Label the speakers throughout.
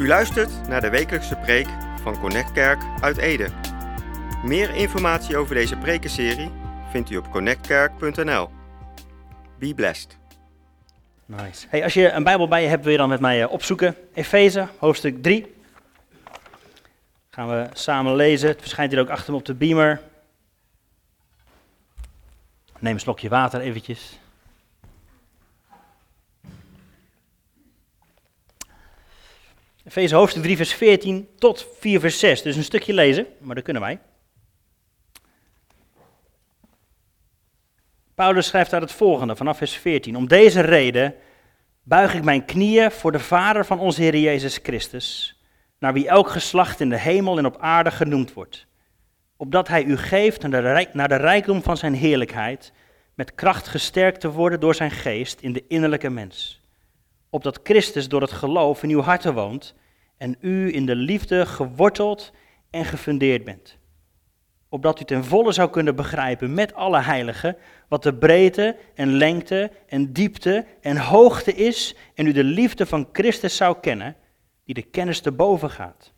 Speaker 1: U luistert naar de wekelijkse preek van Connect Kerk uit Ede. Meer informatie over deze prekenserie vindt u op connectkerk.nl. Be blessed.
Speaker 2: Nice. Hey, als je een Bijbel bij je hebt, wil je dan met mij eh, opzoeken. Efeze, hoofdstuk 3. Gaan we samen lezen. Het verschijnt hier ook achter me op de beamer. Neem een slokje water eventjes. Efeze hoofdstuk 3 vers 14 tot 4 vers 6. Dus een stukje lezen, maar dat kunnen wij. Paulus schrijft daar het volgende vanaf vers 14. Om deze reden buig ik mijn knieën voor de Vader van onze Heer Jezus Christus, naar wie elk geslacht in de hemel en op aarde genoemd wordt. Opdat hij u geeft naar de, rijkdom van zijn heerlijkheid, met kracht gesterkt te worden door zijn geest in de innerlijke mens. Opdat Christus door het geloof in uw harten woont en u in de liefde geworteld en gefundeerd bent. Opdat u ten volle zou kunnen begrijpen met alle heiligen wat de breedte en lengte en diepte en hoogte is en u de liefde van Christus zou kennen, die de kennis te boven gaat.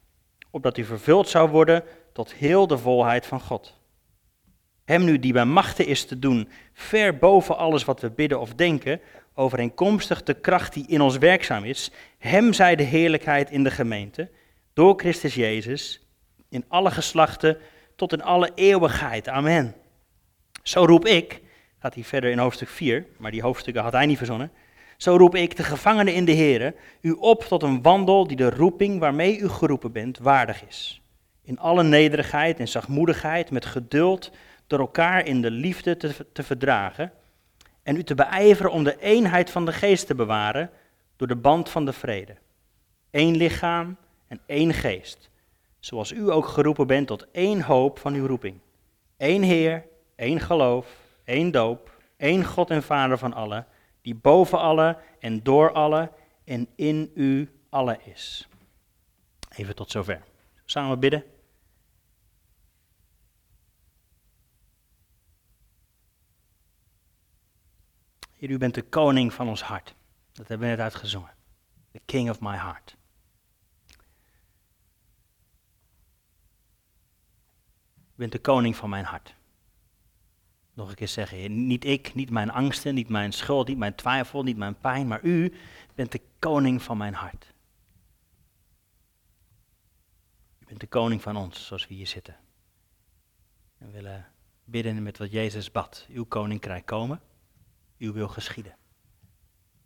Speaker 2: Opdat u vervuld zou worden tot heel de volheid van God. Hem nu die bij machten is te doen, ver boven alles wat we bidden of denken, overeenkomstig de kracht die in ons werkzaam is, hem zij de heerlijkheid in de gemeente, door Christus Jezus, in alle geslachten, tot in alle eeuwigheid. Amen. Zo roep ik, gaat hij verder in hoofdstuk 4, maar die hoofdstukken had hij niet verzonnen. Zo roep ik de gevangenen in de Here u op tot een wandel die de roeping waarmee u geroepen bent waardig is. In alle nederigheid en zachtmoedigheid, met geduld, door elkaar in de liefde te, te verdragen en u te beijveren om de eenheid van de geest te bewaren door de band van de vrede. Eén lichaam en één geest, zoals u ook geroepen bent tot één hoop van uw roeping. Eén Heer, één geloof, één doop, één God en Vader van allen, die boven alle en door alle en in u alle is. Even tot zover. Samen bidden. U bent de koning van ons hart. Dat hebben we net uitgezongen. The king of my heart. U bent de koning van mijn hart. Nog een keer zeggen, niet ik, niet mijn angsten, niet mijn schuld, niet mijn twijfel, niet mijn pijn, maar u bent de koning van mijn hart. U bent de koning van ons, zoals we hier zitten. En willen bidden met wat Jezus bad. Uw koninkrijk komen uw wil geschieden.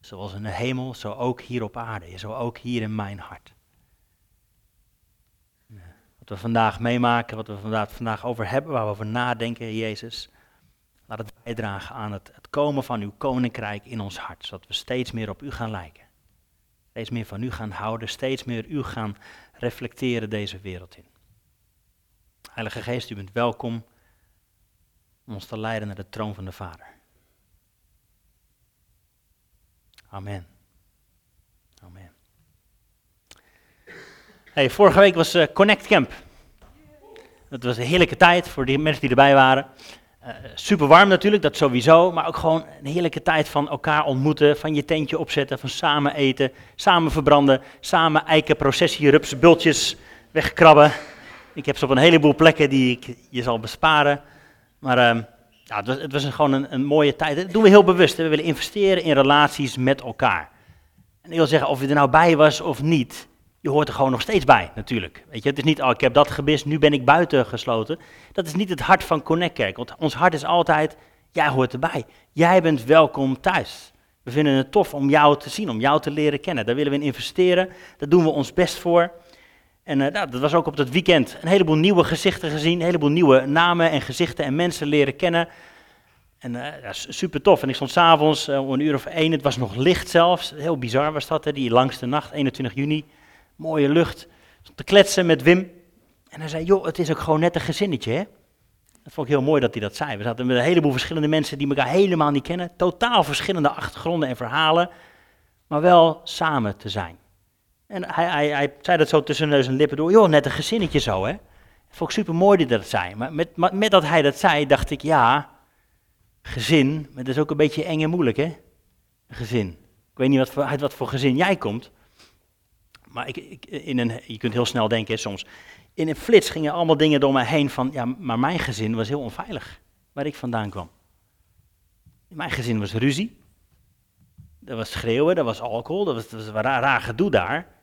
Speaker 2: Zoals in de hemel, zo ook hier op aarde, zo ook hier in mijn hart. Wat we vandaag meemaken, wat we vandaag, over hebben, waar we over nadenken, Jezus, laat het bijdragen aan het, het komen van uw koninkrijk in ons hart, zodat we steeds meer op u gaan lijken. Steeds meer van u gaan houden, steeds meer u gaan reflecteren deze wereld in. Heilige Geest, u bent welkom om ons te leiden naar de troon van de Vader. Amen. Amen. Hey, vorige week was uh, Connect Camp. Dat was een heerlijke tijd voor de mensen die erbij waren. Uh, super warm natuurlijk, dat sowieso, maar ook gewoon een heerlijke tijd van elkaar ontmoeten, van je tentje opzetten, van samen eten, samen verbranden, samen eiken, processie, rups, bultjes wegkrabben. Ik heb ze op een heleboel plekken die ik je zal besparen. Maar uh, ja, het was, het was gewoon een, een, mooie tijd. Dat doen we heel bewust. We willen investeren in relaties met elkaar. En ik wil zeggen, of je er nou bij was of niet, je hoort er gewoon nog steeds bij, natuurlijk. Weet je, het is niet, oh, ik heb dat gebist, nu ben ik buiten gesloten. Dat is niet het hart van Connect Kerk. Want ons hart is altijd, jij hoort erbij. Jij bent welkom thuis. We vinden het tof om jou te zien, om jou te leren kennen. Daar willen we in investeren. Daar doen we ons best voor. En uh, nou, dat was ook op dat weekend een heleboel nieuwe gezichten gezien, een heleboel nieuwe namen en gezichten en mensen leren kennen. En uh, ja, super tof. En ik stond s'avonds uh, om een uur of één, het was nog licht zelfs, heel bizar was dat, hè, die langste nacht, 21 juni, mooie lucht. Stond te kletsen met Wim en hij zei, joh, het is ook gewoon net een gezinnetje hè. Dat vond ik heel mooi dat hij dat zei. We zaten met een heleboel verschillende mensen die elkaar helemaal niet kennen, totaal verschillende achtergronden en verhalen, maar wel samen te zijn. En hij, hij, hij zei dat zo tussen neus en lippen door. Joh, net een gezinnetje zo, hè. Vond ik super mooi dat dat zei. Maar met, met dat hij dat zei, dacht ik, ja, gezin, maar dat is ook een beetje eng en moeilijk, hè. Een gezin. Ik weet niet wat voor, uit wat voor gezin jij komt. Maar ik, in een, je kunt heel snel denken soms. In een flits gingen allemaal dingen door mij heen van, ja, maar mijn gezin was heel onveilig, waar ik vandaan kwam. In mijn gezin was ruzie. Er was schreeuwen, er was alcohol, dat was, raar gedoe daar.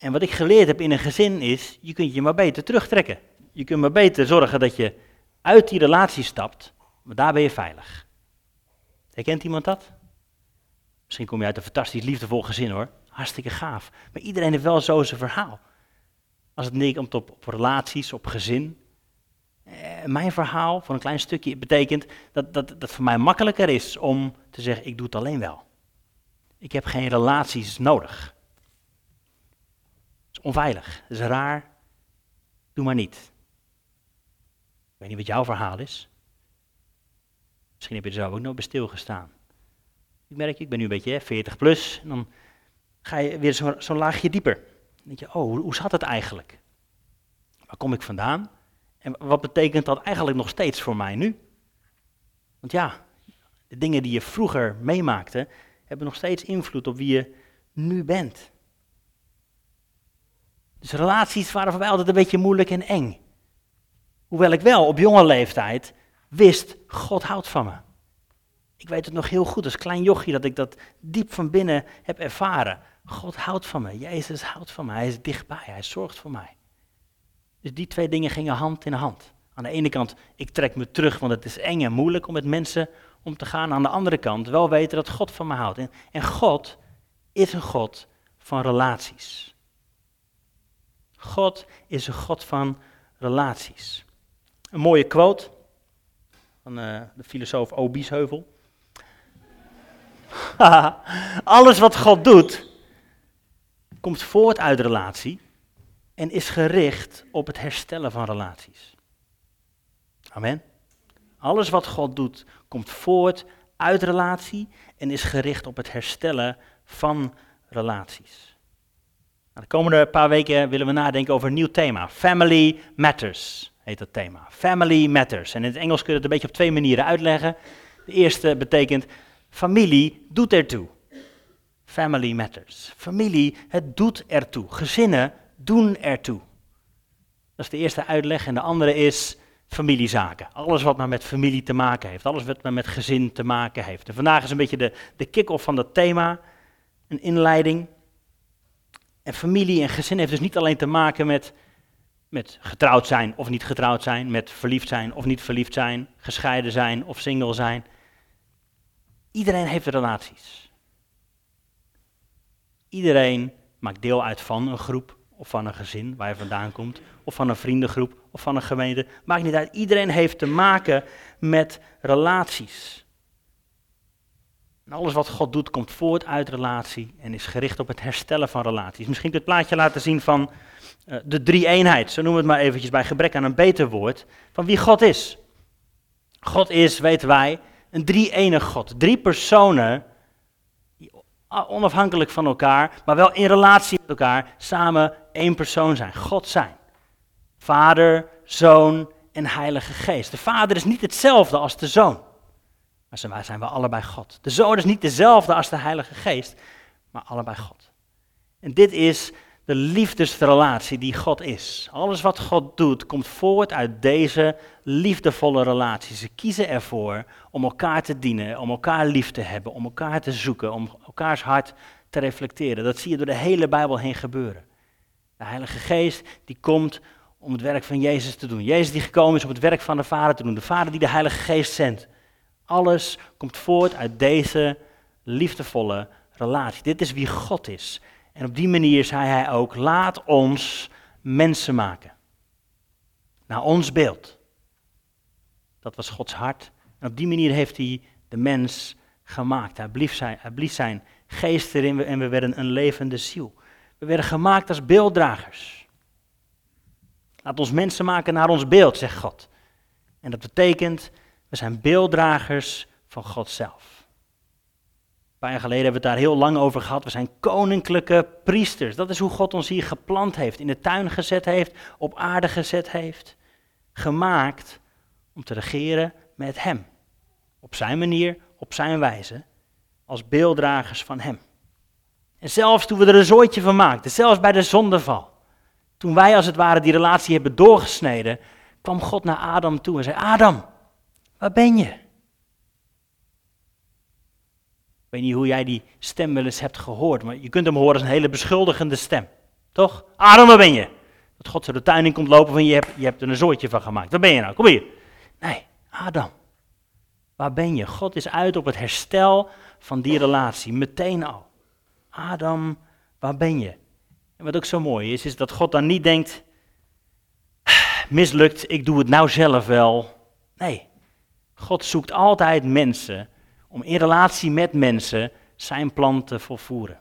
Speaker 2: En wat ik geleerd heb in een gezin is, je kunt je maar beter terugtrekken. Je kunt maar beter zorgen dat je uit die relatie stapt, maar daar ben je veilig. Herkent iemand dat? Misschien kom je uit een fantastisch liefdevol gezin hoor. Hartstikke gaaf. Maar iedereen heeft wel zo zijn verhaal. Als het neerkomt op, op relaties, op gezin. Eh, mijn verhaal, voor een klein stukje, betekent dat, dat dat voor mij makkelijker is om te zeggen, ik doe het alleen wel. Ik heb geen relaties nodig. Onveilig, is raar. Doe maar niet. Ik weet niet wat jouw verhaal is. Misschien heb je er zelf ook nog bij stilgestaan. Ik merk, ik ben nu een beetje hè, 40 plus, en dan ga je weer zo'n zo laagje dieper. Dan denk je, oh, hoe zat het eigenlijk? Waar kom ik vandaan? En wat betekent dat eigenlijk nog steeds voor mij nu? Want ja, de dingen die je vroeger meemaakte, hebben nog steeds invloed op wie je nu bent. Dus relaties waren voor mij altijd een beetje moeilijk en eng. Hoewel ik wel op jonge leeftijd wist, God houdt van me. Ik weet het nog heel goed, als klein jochie, dat ik dat diep van binnen heb ervaren. God houdt van me, Jezus houdt van me, Hij is dichtbij, Hij zorgt voor mij. Dus die twee dingen gingen hand in hand. Aan de ene kant, ik trek me terug, want het is eng en moeilijk om met mensen om te gaan. Aan de andere kant, wel weten dat God van me houdt. En God is een God van relaties. God is een God van relaties. Een mooie quote van uh, de filosoof O. Biesheuvel. Alles wat God doet, komt voort uit relatie en is gericht op het herstellen van relaties. Amen. Alles wat God doet, komt voort uit relatie en is gericht op het herstellen van relaties. Nou, de komende paar weken willen we nadenken over een nieuw thema. Family Matters heet dat thema. Family Matters. En in het Engels kun je het een beetje op twee manieren uitleggen. De eerste betekent familie doet ertoe. Family Matters. Familie, het doet ertoe. Gezinnen doen ertoe. Dat is de eerste uitleg. En de andere is familiezaken. Alles wat maar met familie te maken heeft. Alles wat maar met gezin te maken heeft. En vandaag is een beetje de, de kick-off van dat thema. Een inleiding. En familie en gezin heeft dus niet alleen te maken met, met getrouwd zijn of niet getrouwd zijn. Met verliefd zijn of niet verliefd zijn. Gescheiden zijn of single zijn. Iedereen heeft relaties. Iedereen maakt deel uit van een groep of van een gezin waar je vandaan komt, of van een vriendengroep of van een gemeente. Maakt niet uit. Iedereen heeft te maken met relaties. En alles wat God doet komt voort uit relatie en is gericht op het herstellen van relaties. Misschien het plaatje laten zien van uh, de drie-eenheid, zo noemen we het maar eventjes bij gebrek aan een beter woord, van wie God is. God is, weten wij, een drie-enig God. Drie personen onafhankelijk van elkaar, maar wel in relatie met elkaar, samen één persoon zijn. God zijn. Vader, Zoon en Heilige Geest. De Vader is niet hetzelfde als de Zoon. Maar wij zijn wel allebei God. De Zoon is niet dezelfde als de Heilige Geest, maar allebei God. En dit is de liefdesrelatie die God is. Alles wat God doet, komt voort uit deze liefdevolle relatie. Ze kiezen ervoor om elkaar te dienen, om elkaar lief te hebben, om elkaar te zoeken, om elkaars hart te reflecteren. Dat zie je door de hele Bijbel heen gebeuren. De Heilige Geest die komt om het werk van Jezus te doen. Jezus die gekomen is om het werk van de Vader te doen. De Vader die de Heilige Geest zendt. Alles komt voort uit deze liefdevolle relatie. Dit is wie God is. En op die manier zei hij ook, laat ons mensen maken. Naar ons beeld. Dat was Gods hart. En op die manier heeft hij de mens gemaakt. Hij blies zijn, hij blies zijn geest erin en we werden een levende ziel. We werden gemaakt als beelddragers. Laat ons mensen maken naar ons beeld, zegt God. En dat betekent, we zijn beelddragers van God zelf. Een paar jaar geleden hebben we het daar heel lang over gehad. We zijn koninklijke priesters. Dat is hoe God ons hier geplant heeft, in de tuin gezet heeft, op aarde gezet heeft. Gemaakt om te regeren met Hem. Op zijn manier, op zijn wijze, als beelddragers van Hem. En zelfs toen we er een zooitje van maakten, zelfs bij de zondeval, toen wij als het ware die relatie hebben doorgesneden, kwam God naar Adam toe en zei: Adam, waar ben je? Ik weet niet hoe jij die stem wel eens hebt gehoord, maar je kunt hem horen als een hele beschuldigende stem. Toch? Adam, waar ben je? Dat God zo de tuin in komt lopen van je hebt, je hebt er een zooitje van gemaakt. Waar ben je nou? Kom hier. Nee, Adam, waar ben je? God is uit op het herstel van die relatie, meteen al. Adam, waar ben je? En wat ook zo mooi is, is dat God dan niet denkt, mislukt, ik doe het nou zelf wel. Nee, God zoekt altijd mensen om in relatie met mensen zijn plan te volvoeren.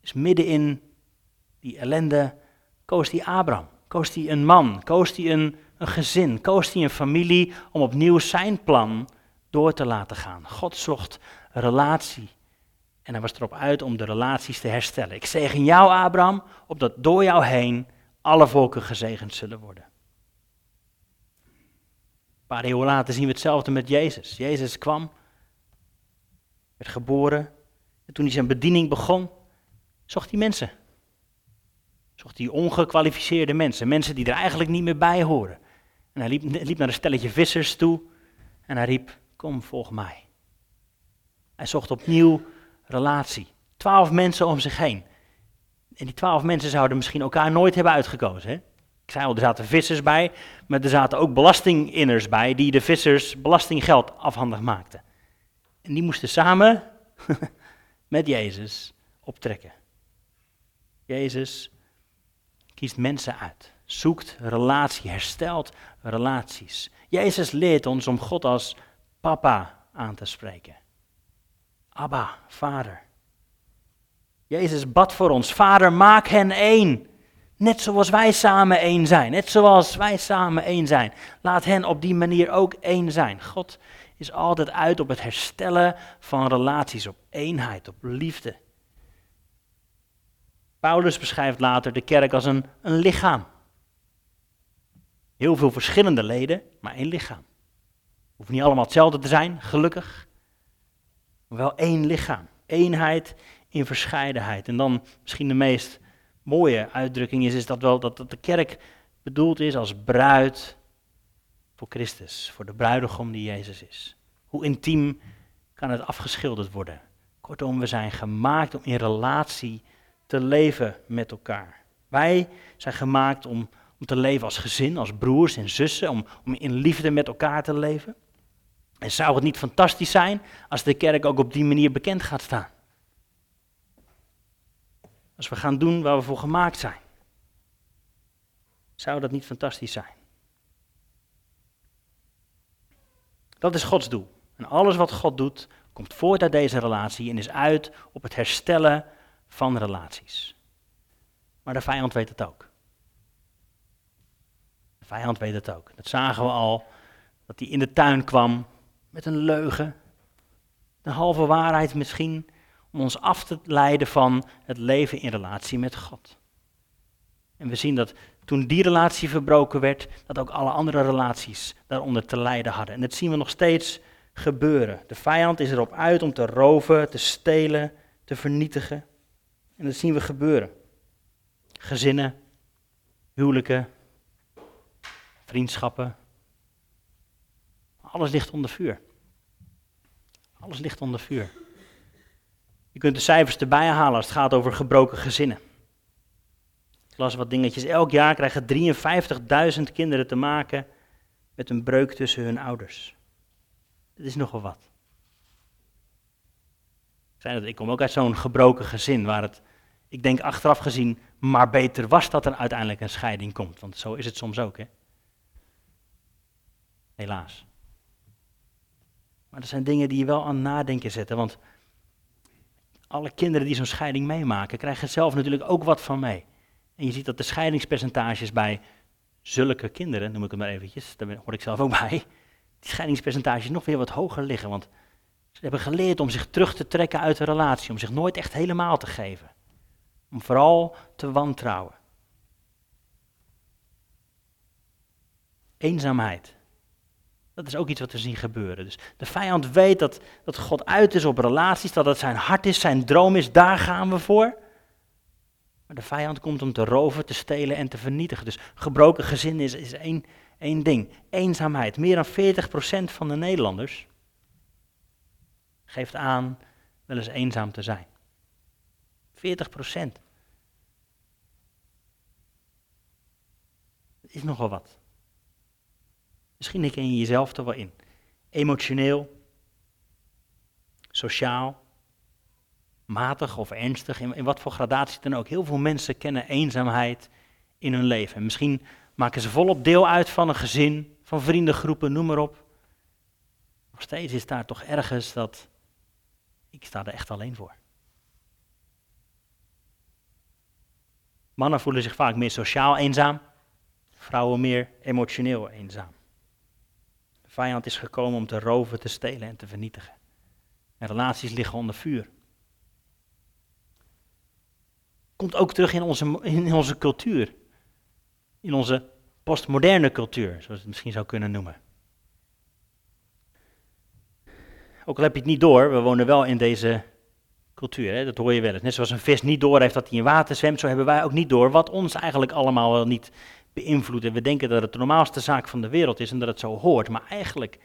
Speaker 2: Dus midden in die ellende koos hij Abraham, koos hij een man, koos hij een, gezin, koos hij een familie om opnieuw zijn plan door te laten gaan. God zocht relatie en hij was erop uit om de relaties te herstellen. Ik zegen jou, Abraham, opdat door jou heen alle volken gezegend zullen worden. Paar eeuwen later zien we hetzelfde met Jezus. Jezus kwam, werd geboren. En toen hij zijn bediening begon, zocht hij mensen. Zocht hij ongekwalificeerde mensen. Mensen die er eigenlijk niet meer bij horen. En hij liep, liep naar een stelletje vissers toe. En hij riep, kom, volg mij. Hij zocht opnieuw relatie. Twaalf mensen om zich heen. En die twaalf mensen zouden misschien elkaar nooit hebben uitgekozen. Hè? Ik zei al, er zaten vissers bij, maar er zaten ook belastinginners bij die de vissers belastinggeld afhandig maakten. En die moesten samen met Jezus optrekken. Jezus kiest mensen uit, zoekt relatie, herstelt relaties. Jezus leert ons om God als papa aan te spreken. Abba, vader. Jezus bad voor ons, vader, maak hen één. Net zoals wij samen één zijn. Net zoals wij samen één zijn. Laat hen op die manier ook één zijn. God is altijd uit op het herstellen van relaties, op eenheid, op liefde. Paulus beschrijft later de kerk als een, een lichaam. Heel veel verschillende leden, maar één lichaam. Hoeft niet allemaal hetzelfde te zijn, gelukkig. Maar wel één lichaam. Eenheid in verscheidenheid. En dan misschien de meest mooie uitdrukking is, is dat wel dat, dat de kerk bedoeld is als bruid voor Christus, voor de bruidegom die Jezus is. Hoe intiem kan het afgeschilderd worden? Kortom, we zijn gemaakt om in relatie te leven met elkaar. Wij zijn gemaakt om, om te leven als gezin, als broers en zussen, om, om in liefde met elkaar te leven. En zou het niet fantastisch zijn als de kerk ook op die manier bekend gaat staan? Als we gaan doen waar we voor gemaakt zijn. Zou dat niet fantastisch zijn? Dat is Gods doel. En alles wat God doet, komt voort uit deze relatie en is uit op het herstellen van relaties. Maar de vijand weet het ook. De vijand weet het ook. Dat zagen we al, dat hij in de tuin kwam met een leugen, een halve waarheid misschien, om ons af te leiden van het leven in relatie met God. En we zien dat toen die relatie verbroken werd, dat ook alle andere relaties daaronder te lijden hadden. En dat zien we nog steeds gebeuren. De vijand is erop uit om te roven, te stelen, te vernietigen. En dat zien we gebeuren. Gezinnen, huwelijken, vriendschappen. Alles ligt onder vuur. Alles ligt onder vuur. Je kunt de cijfers erbij halen als het gaat over gebroken gezinnen. Ik las wat dingetjes. Elk jaar krijgen 53.000 kinderen te maken met een breuk tussen hun ouders. Dat is nogal wat. Ik kom ook uit zo'n gebroken gezin waar het, ik denk achteraf gezien, maar beter was dat er uiteindelijk een scheiding komt. Want zo is het soms ook, hè. Helaas. Maar dat zijn dingen die je wel aan nadenken zetten, want alle kinderen die zo'n scheiding meemaken, krijgen zelf natuurlijk ook wat van mee. En je ziet dat de scheidingspercentages bij zulke kinderen, noem ik het maar eventjes, daar hoor ik zelf ook bij, die scheidingspercentages nog weer wat hoger liggen. Want ze hebben geleerd om zich terug te trekken uit de relatie, om zich nooit echt helemaal te geven. Om vooral te wantrouwen. Eenzaamheid. Dat is ook iets wat we zien gebeuren. Dus de vijand weet dat, dat God uit is op relaties, dat het zijn hart is, zijn droom is, daar gaan we voor. Maar de vijand komt om te roven, te stelen en te vernietigen. Dus gebroken gezin is, is één, één ding. Eenzaamheid. Meer dan 40% van de Nederlanders geeft aan wel eens eenzaam te zijn. 40 procent. is nogal wat. Misschien herken je jezelf er wel in. Emotioneel, sociaal, matig of ernstig, in, in, wat voor gradatie dan ook. Heel veel mensen kennen eenzaamheid in hun leven. En misschien maken ze volop deel uit van een gezin, van vriendengroepen, noem maar op. Nog steeds is daar toch ergens dat ik sta er echt alleen voor. Mannen voelen zich vaak meer sociaal eenzaam, vrouwen meer emotioneel eenzaam. Vijand is gekomen om te roven, te stelen en te vernietigen. En relaties liggen onder vuur. Komt ook terug in onze, in onze cultuur. In onze postmoderne cultuur, zoals je het misschien zou kunnen noemen. Ook al heb je het niet door, we wonen wel in deze cultuur. Hè? Dat hoor je wel eens. Net zoals een vis niet door heeft dat hij in water zwemt, zo hebben wij ook niet door wat ons eigenlijk allemaal wel niet beïnvloedt. En we denken dat het de normaalste zaak van de wereld is en dat het zo hoort. Maar eigenlijk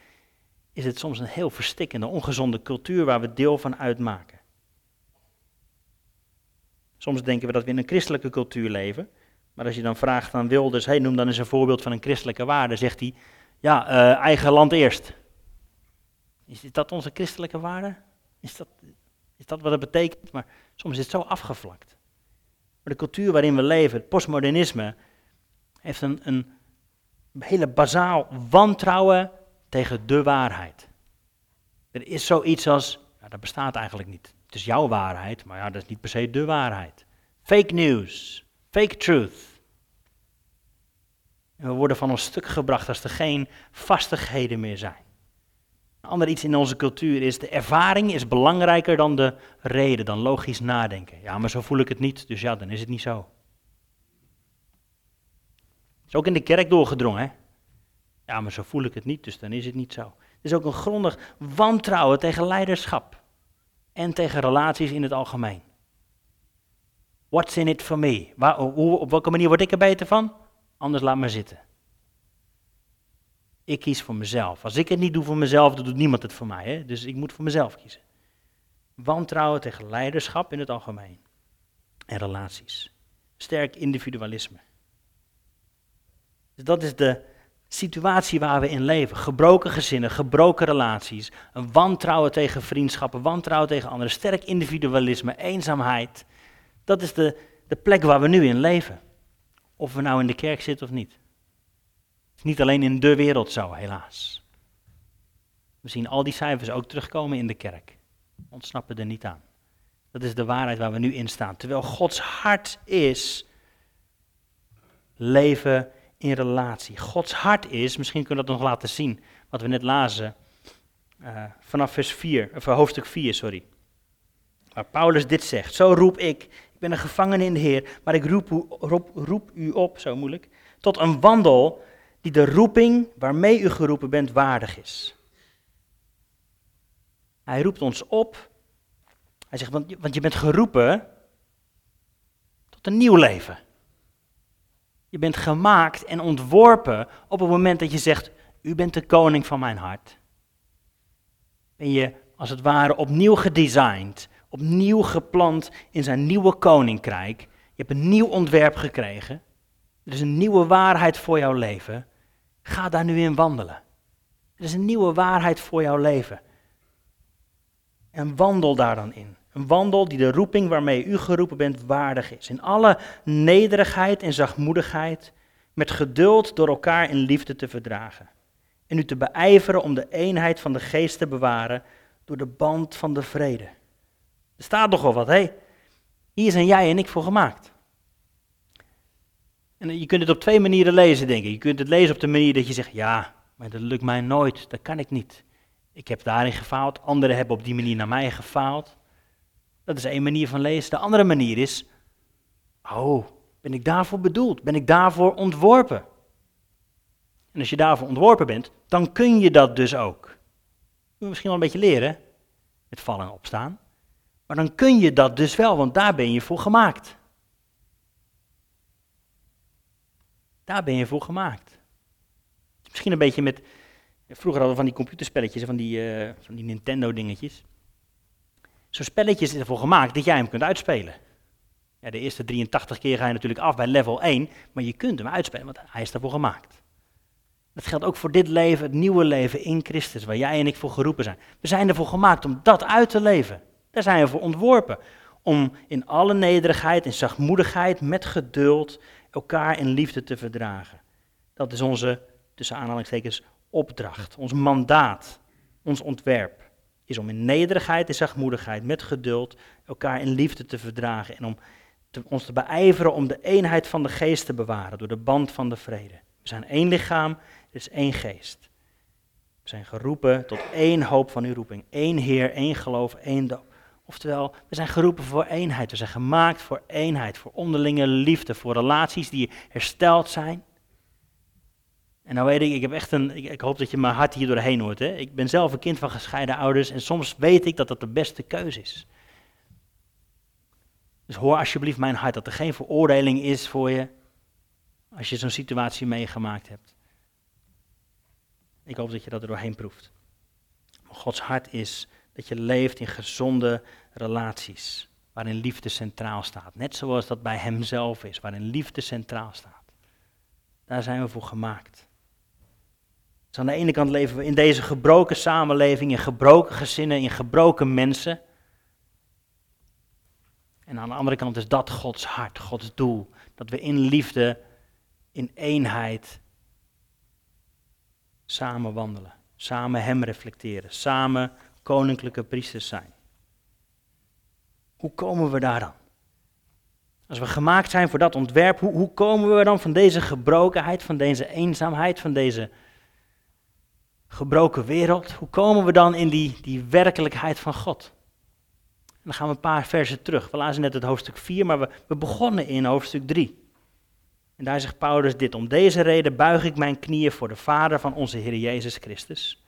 Speaker 2: is het soms een heel verstikkende, ongezonde cultuur waar we deel van uitmaken. Soms denken we dat we in een christelijke cultuur leven. Maar als je dan vraagt aan Wilders, hey, noem dan eens een voorbeeld van een christelijke waarde, zegt hij, ja, uh, eigen land eerst. Is dat onze christelijke waarde? Is dat, is dat wat het betekent? Maar soms is het zo afgevlakt. Maar de cultuur waarin we leven, het postmodernisme, heeft een, een hele bazaal wantrouwen tegen de waarheid. Er is zoiets als, nou, dat bestaat eigenlijk niet. Het is jouw waarheid, maar ja, dat is niet per se de waarheid. Fake news, fake truth. We worden van ons stuk gebracht als er geen vastigheden meer zijn. Een ander iets in onze cultuur is, de ervaring is belangrijker dan de reden, dan logisch nadenken. Ja, maar zo voel ik het niet, dus ja, dan is het niet zo. Is ook in de kerk doorgedrongen, hè? Ja, maar zo voel ik het niet, dus dan is het niet zo. Er is ook een grondig wantrouwen tegen leiderschap en tegen relaties in het algemeen. What's in it for me? Waar, hoe, op welke manier word ik er beter van? Anders laat maar zitten. Ik kies voor mezelf. Als ik het niet doe voor mezelf, dan doet niemand het voor mij. Hè? Dus ik moet voor mezelf kiezen. Wantrouwen tegen leiderschap in het algemeen. En relaties. Sterk individualisme. Dus dat is de situatie waar we in leven. Gebroken gezinnen, gebroken relaties. Een wantrouwen tegen vriendschappen, wantrouwen tegen anderen. Sterk individualisme, eenzaamheid. Dat is de, de plek waar we nu in leven. Of we nou in de kerk zitten of niet niet alleen in de wereld zo, helaas. We zien al die cijfers ook terugkomen in de kerk. Ontsnappen er niet aan. Dat is de waarheid waar we nu in staan. Terwijl Gods hart is leven in relatie. Gods hart is, misschien kunnen we dat nog laten zien, wat we net lazen, uh, vanaf vers 4, of eh, hoofdstuk 4, sorry. Waar Paulus dit zegt. Zo roep ik, ik ben een gevangene in de Heer, maar ik roep u, roep, roep u op, zo moeilijk, tot een wandel die de roeping waarmee u geroepen bent waardig is. Hij roept ons op. Hij zegt, want, want je bent geroepen tot een nieuw leven. Je bent gemaakt en ontworpen op het moment dat je zegt, u bent de koning van mijn hart. Ben je als het ware opnieuw gedesigned, opnieuw geplant in zijn nieuwe koninkrijk. Je hebt een nieuw ontwerp gekregen. Er is een nieuwe waarheid voor jouw leven. Ga daar nu in wandelen. Er is een nieuwe waarheid voor jouw leven. En wandel daar dan in. Een wandel die de roeping waarmee u geroepen bent waardig is. In alle nederigheid en zachtmoedigheid, met geduld door elkaar in liefde te verdragen. En u te beijveren om de eenheid van de geest te bewaren door de band van de vrede. Er staat nogal wat, hé. Hier zijn jij en ik voor gemaakt. En je kunt het op twee manieren lezen, denk ik. Je kunt het lezen op de manier dat je zegt, ja, maar dat lukt mij nooit, dat kan ik niet. Ik heb daarin gefaald, anderen hebben op die manier naar mij gefaald. Dat is één manier van lezen. De andere manier is, oh, ben ik daarvoor bedoeld? Ben ik daarvoor ontworpen? En als je daarvoor ontworpen bent, dan kun je dat dus ook. Je moet misschien wel een beetje leren, met vallen en opstaan. Maar dan kun je dat dus wel, want daar ben je voor gemaakt. Daar ben je voor gemaakt. Misschien een beetje met. Vroeger hadden we van die computerspelletjes, van die, uh, van die Nintendo-dingetjes. Zo'n spelletje is ervoor gemaakt dat jij hem kunt uitspelen. Ja, de eerste 83 keer ga je natuurlijk af bij level 1, maar je kunt hem uitspelen, want hij is ervoor gemaakt. Dat geldt ook voor dit leven, het nieuwe leven in Christus, waar jij en ik voor geroepen zijn. We zijn ervoor gemaakt om dat uit te leven. Daar zijn we voor ontworpen. Om in alle nederigheid en zachtmoedigheid, met geduld, elkaar in liefde te verdragen. Dat is onze, tussen aanhalingstekens, opdracht, ons mandaat, ons ontwerp. Is om in nederigheid en zachtmoedigheid, met geduld, elkaar in liefde te verdragen. En om ons te beijveren om de eenheid van de geest te bewaren door de band van de vrede. We zijn één lichaam, er is één geest. We zijn geroepen tot één hoop van uw roeping. één Heer, één geloof, één doop. Oftewel, we zijn geroepen voor eenheid. We zijn gemaakt voor eenheid, voor onderlinge liefde, voor relaties die hersteld zijn. En nou weet ik, ik heb echt een, ik, hoop dat je mijn hart hier doorheen hoort. Hè? Ik ben zelf een kind van gescheiden ouders en soms weet ik dat dat de beste keuze is. Dus hoor alsjeblieft mijn hart dat er geen veroordeling is voor je als je zo'n situatie meegemaakt hebt. Ik hoop dat je dat er doorheen proeft. Gods hart is dat je leeft in gezonde relaties, waarin liefde centraal staat. Net zoals dat bij Hemzelf is, waarin liefde centraal staat. Daar zijn we voor gemaakt. Dus aan de ene kant leven we in deze gebroken samenleving, in gebroken gezinnen, in gebroken mensen. En aan de andere kant is dat Gods hart, Gods doel. Dat we in liefde, in eenheid samen wandelen. Samen Hem reflecteren. Samen koninklijke priesters zijn. Hoe komen we daar dan? Als we gemaakt zijn voor dat ontwerp, hoe, hoe komen we dan van deze gebrokenheid, van deze eenzaamheid, van deze gebroken wereld, hoe komen we dan in die, die werkelijkheid van God? En dan gaan we een paar versen terug. We lazen net het hoofdstuk 4, maar we, we begonnen in hoofdstuk 3. En daar zegt Paulus dit: Om deze reden buig ik mijn knieën voor de Vader van onze Heer Jezus Christus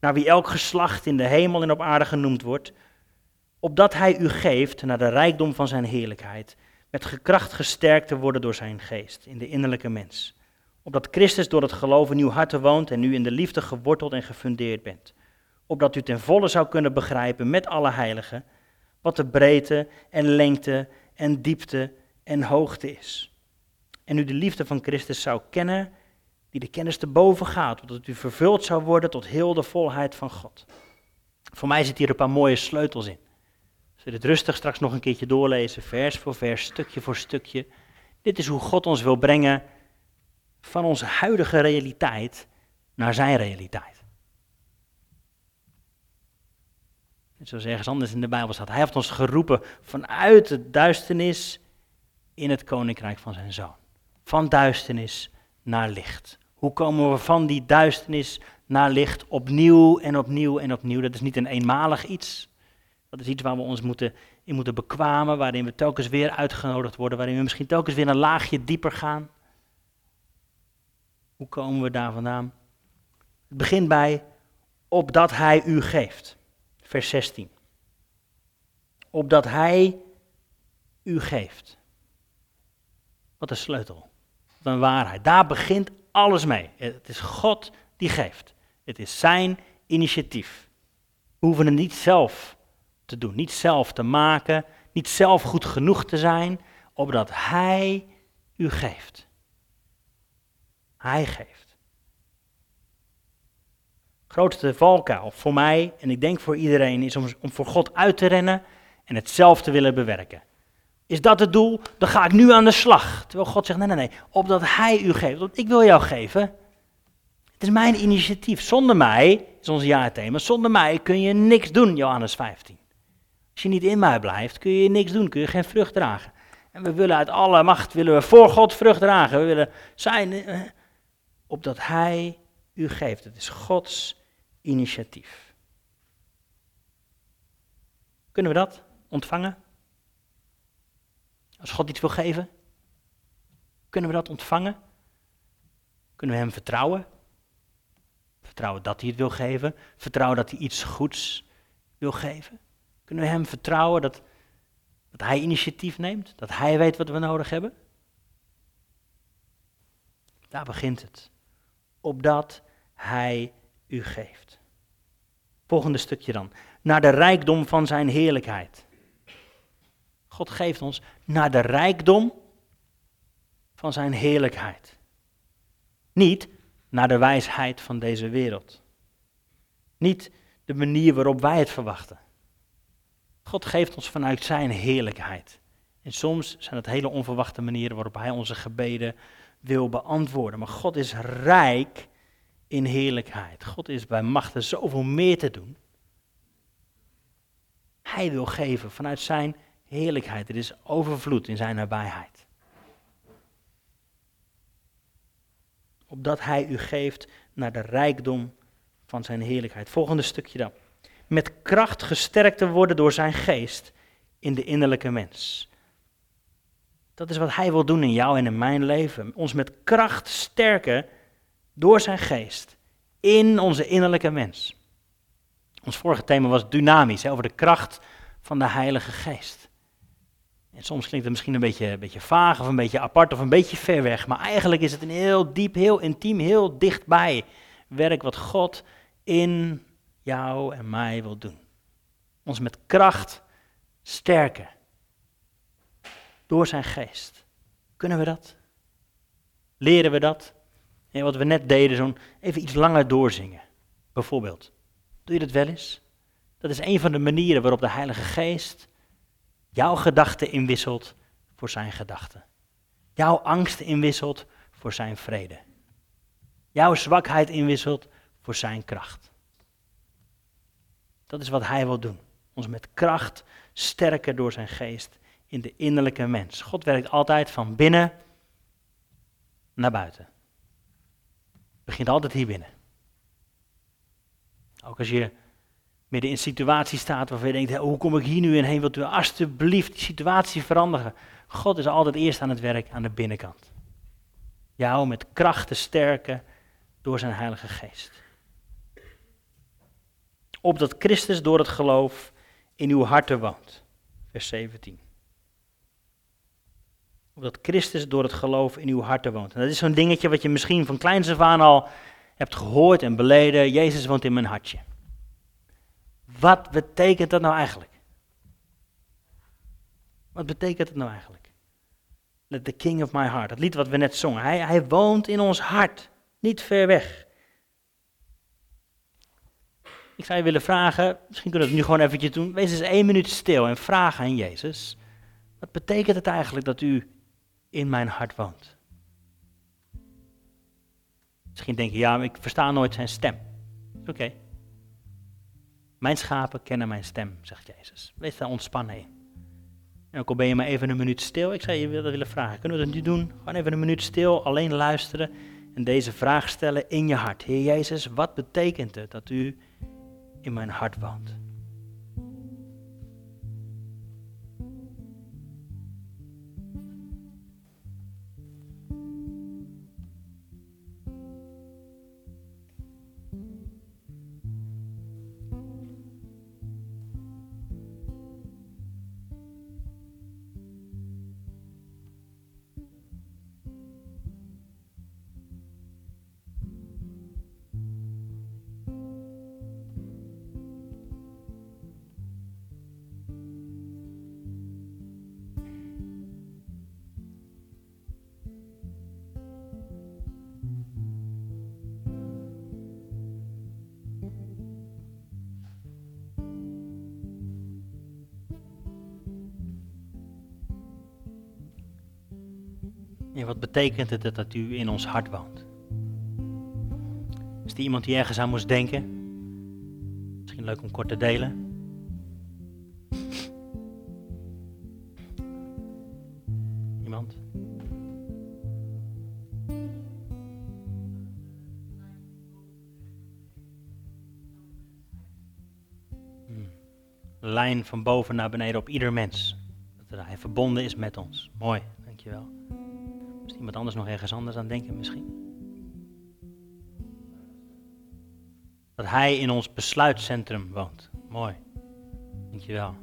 Speaker 2: naar wie elk geslacht in de hemel en op aarde genoemd wordt, opdat hij u geeft naar de rijkdom van zijn heerlijkheid, met gekracht gesterkt te worden door zijn geest in de innerlijke mens. Opdat Christus door het geloof in uw harten woont en u in de liefde geworteld en gefundeerd bent. Opdat u ten volle zou kunnen begrijpen met alle heiligen wat de breedte en lengte en diepte en hoogte is. En u de liefde van Christus zou kennen die de kennis te boven gaat, opdat u vervuld zou worden tot heel de volheid van God. Voor mij zit hier een paar mooie sleutels in. Als we dit rustig straks nog een keertje doorlezen, vers voor vers, stukje voor stukje. Dit is hoe God ons wil brengen van onze huidige realiteit naar zijn realiteit. Zoals ergens anders in de Bijbel staat. Hij heeft ons geroepen vanuit de duisternis in het koninkrijk van zijn zoon. Van duisternis naar licht. Hoe komen we van die duisternis naar licht opnieuw en opnieuw en opnieuw? Dat is niet een eenmalig iets. Dat is iets waar we ons moeten, in moeten bekwamen, waarin we telkens weer uitgenodigd worden, waarin we misschien telkens weer een laagje dieper gaan. Hoe komen we daar vandaan? Het begint bij opdat hij u geeft. Vers 16. Opdat hij u geeft. Wat een sleutel. Wat een waarheid. Daar begint alles mee. Het is God die geeft. Het is zijn initiatief. We hoeven het niet zelf te doen, niet zelf te maken, niet zelf goed genoeg te zijn, opdat Hij u geeft. Hij geeft. Grootste valkuil voor mij en ik denk voor iedereen is om, om voor God uit te rennen en het zelf te willen bewerken. Is dat het doel? Dan ga ik nu aan de slag. Terwijl God zegt, nee, nee, nee, opdat Hij u geeft. Want ik wil jou geven. Het is mijn initiatief. Zonder mij, is ons jaarthema, zonder mij kun je niks doen, Johannes 15. Als je niet in mij blijft, kun je niks doen, kun je geen vrucht dragen. En we willen uit alle macht, willen we voor God vrucht dragen. We willen zijn, eh, opdat Hij u geeft. Het is Gods initiatief. Kunnen we dat ontvangen? Als God iets wil geven, kunnen we dat ontvangen? Kunnen we Hem vertrouwen? Vertrouwen dat hij het wil geven. Vertrouwen dat hij iets goeds wil geven. Kunnen we hem vertrouwen dat, dat hij initiatief neemt? Dat hij weet wat we nodig hebben? Daar begint het. Opdat hij u geeft. Volgende stukje dan. Naar de rijkdom van zijn heerlijkheid. God geeft ons naar de rijkdom van zijn heerlijkheid. Niet naar de wijsheid van deze wereld. Niet de manier waarop wij het verwachten. God geeft ons vanuit zijn heerlijkheid. En soms zijn het hele onverwachte manieren waarop hij onze gebeden wil beantwoorden. Maar God is rijk in heerlijkheid. God is bij machten zoveel meer te doen. Hij wil geven vanuit zijn heerlijkheid. Er is overvloed in zijn nabijheid. Opdat hij u geeft naar de rijkdom van zijn heerlijkheid. Volgende stukje dan. Met kracht gesterkt te worden door zijn geest in de innerlijke mens. Dat is wat hij wil doen in jou en in mijn leven. Ons met kracht sterken door zijn geest in onze innerlijke mens. Ons vorige thema was dynamisch, over de kracht van de Heilige Geest. En soms klinkt het misschien een beetje, een beetje vaag of een beetje apart of een beetje ver weg, maar eigenlijk is het een heel diep, heel intiem, heel dichtbij werk wat God in jou en mij wil doen. Ons met kracht sterken door zijn geest. Kunnen we dat? Leren we dat? Wat we net deden, zo'n even iets langer doorzingen. Bijvoorbeeld. Doe je dat wel eens? Dat is een van de manieren waarop de Heilige Geest jouw gedachten inwisselt voor zijn gedachten. Jouw angst inwisselt voor zijn vrede. Jouw zwakheid inwisselt voor zijn kracht. Dat is wat hij wil doen. Ons met kracht sterken door zijn geest in de innerlijke mens. God werkt altijd van binnen naar buiten. Het begint altijd hier binnen. Ook als je midden in een situatie staat waarvan je denkt, hoe kom ik hier nu in heen? Wilt u alsjeblieft die situatie veranderen? God is altijd eerst aan het werk aan de binnenkant. Jou met kracht te sterken door zijn Heilige Geest. Opdat Christus door het geloof in uw harten woont. Vers 17. Opdat Christus door het geloof in uw harten woont. En dat is zo'n dingetje wat je misschien van kleins af aan al hebt gehoord en beleden. Jezus woont in mijn hartje. Wat betekent dat nou eigenlijk? Wat betekent het nou eigenlijk? Let the king of my heart. Het lied wat we net zongen. Hij, hij woont in ons hart. Niet ver weg. Ik zou je willen vragen, misschien kunnen we het nu gewoon eventjes doen. Wees eens één minuut stil en vraag aan Jezus. Wat betekent het eigenlijk dat u in mijn hart woont? Misschien denk je, ja, ik versta nooit zijn stem. Oké. Mijn schapen kennen mijn stem, zegt Jezus. Wees daar ontspannen. En ook al ben je maar even een minuut stil, ik zou je dat willen vragen. Kunnen we dat nu doen? Gewoon even een minuut stil, alleen luisteren en deze vraag stellen in je hart. Heer Jezus, wat betekent het dat u in mijn hart woont? Betekent het dat u in ons hart woont? Is er iemand die ergens aan moest denken? Misschien leuk om kort te delen. Iemand? Hmm. Lijn van boven naar beneden op ieder mens. Dat hij verbonden is met ons. Mooi, dankjewel iemand anders nog ergens anders aan denken misschien? Dat Hij in ons besluitcentrum woont. Mooi. Dankjewel.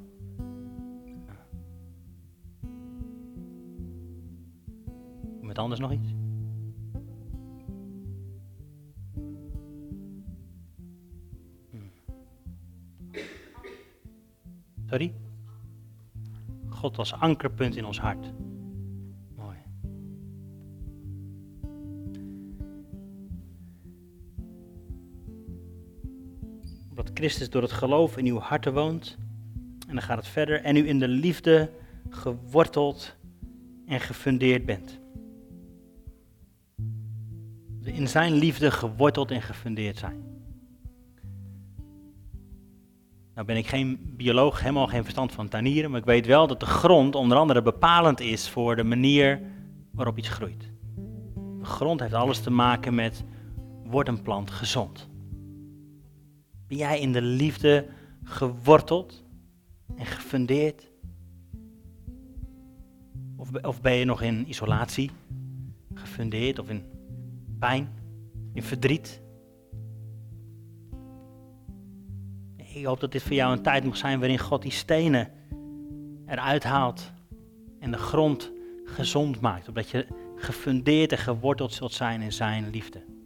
Speaker 2: Met anders nog iets? Hmm. Sorry? God als ankerpunt in ons hart. Christus door het geloof in uw harten woont. En dan gaat het verder. En u in de liefde geworteld en gefundeerd bent. In zijn liefde geworteld en gefundeerd zijn. Nou ben ik geen bioloog, helemaal geen verstand van tuinieren, maar ik weet wel dat de grond onder andere bepalend is voor de manier waarop iets groeit. De grond heeft alles te maken met, wordt een plant gezond? Ben jij in de liefde geworteld en gefundeerd? Of, of ben je nog in isolatie gefundeerd of in pijn, in verdriet? Ik hoop dat dit voor jou een tijd mag zijn waarin God die stenen eruit haalt en de grond gezond maakt. Opdat je gefundeerd en geworteld zult zijn in zijn liefde.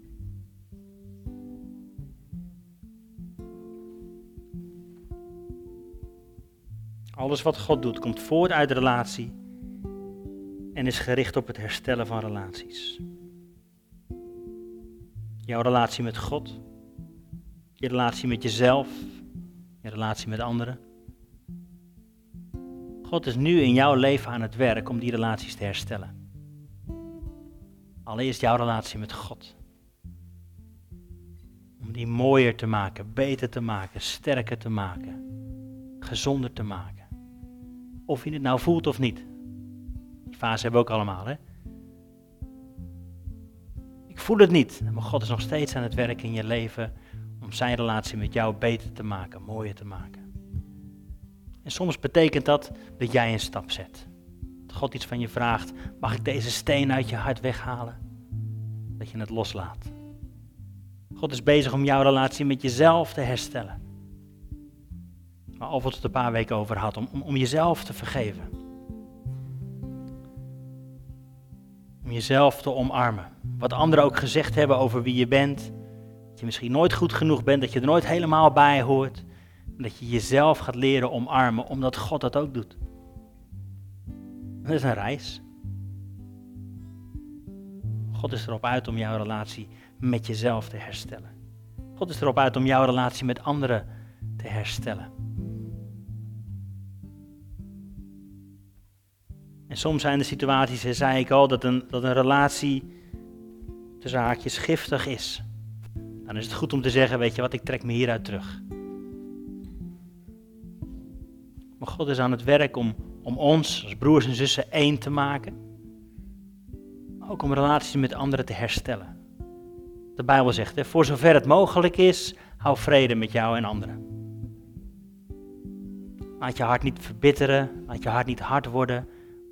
Speaker 2: Alles wat God doet komt voort uit relatie en is gericht op het herstellen van relaties. Jouw relatie met God, je relatie met jezelf, je relatie met anderen. God is nu in jouw leven aan het werk om die relaties te herstellen. Allereerst jouw relatie met God. Om die mooier te maken, beter te maken, sterker te maken, gezonder te maken. Of je het nou voelt of niet. Die fase hebben we ook allemaal, hè? Ik voel het niet, maar God is nog steeds aan het werk in je leven om zijn relatie met jou beter te maken, mooier te maken. En soms betekent dat dat jij een stap zet. Dat God iets van je vraagt, mag ik deze steen uit je hart weghalen? Dat je het loslaat. God is bezig om jouw relatie met jezelf te herstellen. Waar Alfred het een paar weken over had, om, om, om jezelf te vergeven. Om jezelf te omarmen. Wat anderen ook gezegd hebben over wie je bent, je misschien nooit goed genoeg bent, dat je er nooit helemaal bij hoort. Dat je jezelf gaat leren omarmen, omdat God dat ook doet. Dat is een reis. God is erop uit om jouw relatie met jezelf te herstellen. God is erop uit om jouw relatie met anderen te herstellen. En soms zijn er situaties, zei ik al, dat een, dat een relatie tussen haakjes giftig is dan is het goed om te zeggen, weet je wat, ik trek me hieruit terug. Maar God is aan het werk om, om ons als broers en zussen één te maken. Ook om relaties met anderen te herstellen. De Bijbel zegt, hè, voor zover het mogelijk is, hou vrede met jou en anderen. Laat je hart niet verbitteren, laat je hart niet hard worden,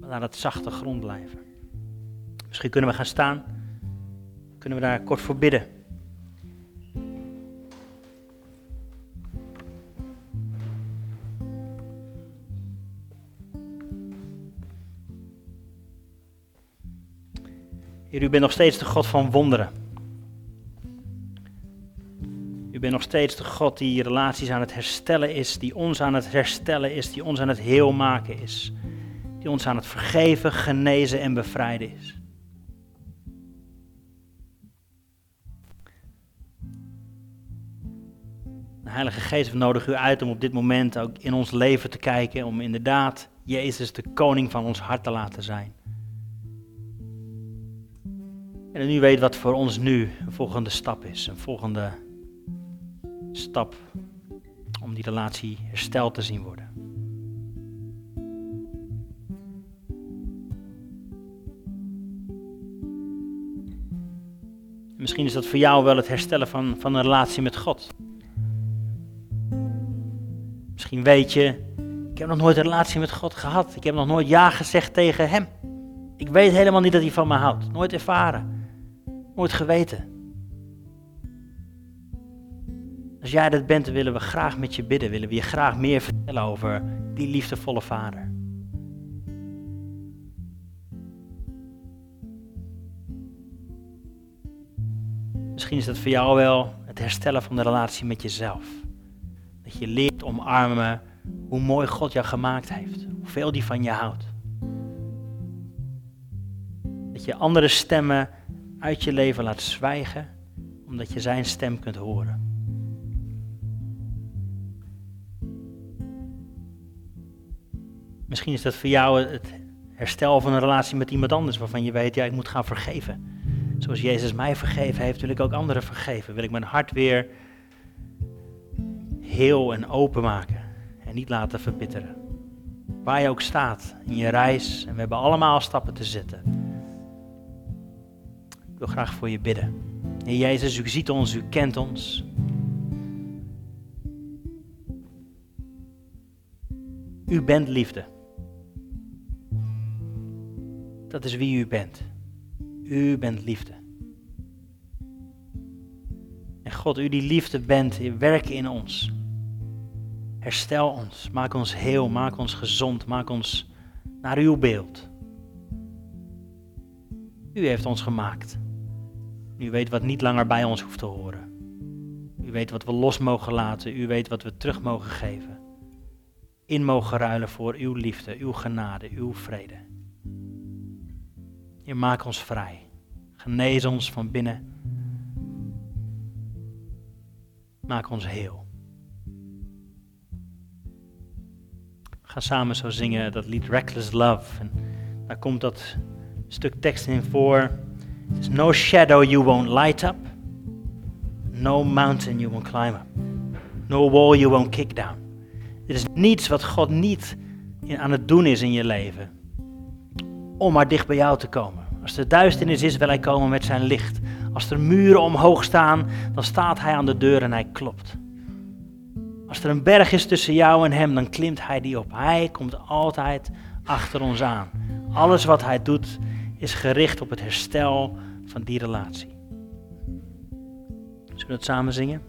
Speaker 2: laat het zachte grond blijven. Misschien kunnen we gaan staan, kunnen we daar kort voor bidden. Heer, u bent nog steeds de God van wonderen. U bent nog steeds de God die relaties aan het herstellen is, die ons aan het herstellen is, die ons aan het heel maken is, die ons aan het vergeven, genezen en bevrijden is. De Heilige Geest, we nodigen u uit om op dit moment ook in ons leven te kijken, om inderdaad Jezus de koning van ons hart te laten zijn. En u weet wat voor ons nu een volgende stap is. Een volgende stap om die relatie hersteld te zien worden. Misschien is dat voor jou wel het herstellen van, van een relatie met God. Misschien weet je, ik heb nog nooit een relatie met God gehad. Ik heb nog nooit ja gezegd tegen Hem. Ik weet helemaal niet dat Hij van me houdt. Nooit ervaren. Nooit geweten. Als jij dat bent, dan willen we graag met je bidden. Willen we je graag meer vertellen over die liefdevolle vader. Misschien is dat voor jou wel het herstellen van de relatie met jezelf. Dat je leert omarmen hoe mooi God jou gemaakt heeft. Hoeveel die van je houdt. Dat je andere stemmen uit je leven laat zwijgen, omdat je zijn stem kunt horen. Misschien is dat voor jou het herstel van een relatie met iemand anders waarvan je weet, ja, ik moet gaan vergeven. Zoals Jezus mij vergeven heeft, wil ik ook anderen vergeven. Wil ik mijn hart weer heel en open maken en niet laten verbitteren. Waar je ook staat in je reis en we hebben allemaal stappen te zetten. Ik wil graag voor je bidden. Heer Jezus, u ziet ons, u kent ons. U bent liefde. Dat is wie u bent. U bent liefde. En God, u die liefde bent, werk in ons. Herstel ons, maak ons heel, maak ons gezond, maak ons naar uw beeld. U heeft ons gemaakt. U weet wat niet langer bij ons hoeft te horen. U weet wat we los mogen laten. U weet wat we terug mogen geven. In mogen ruilen voor uw liefde, uw genade, uw vrede. Je maak ons vrij. Genees ons van binnen. Maak ons heel. Gaan samen zo zingen dat lied Reckless Love. En daar komt dat stuk tekst in voor. There's no shadow you won't light up. No mountain you won't climb up. No wall you won't kick down. Er is niets wat God niet aan het doen is in je leven. Om maar dicht bij jou te komen. Als er duisternis is, wil hij komen met zijn licht. Als er muren omhoog staan, dan staat hij aan de deur en hij klopt. Als er een berg is tussen jou en hem, dan klimt hij die op. Hij komt altijd achter ons aan. Alles wat hij doet is gericht op het herstel van die relatie. Zullen we het samen zingen?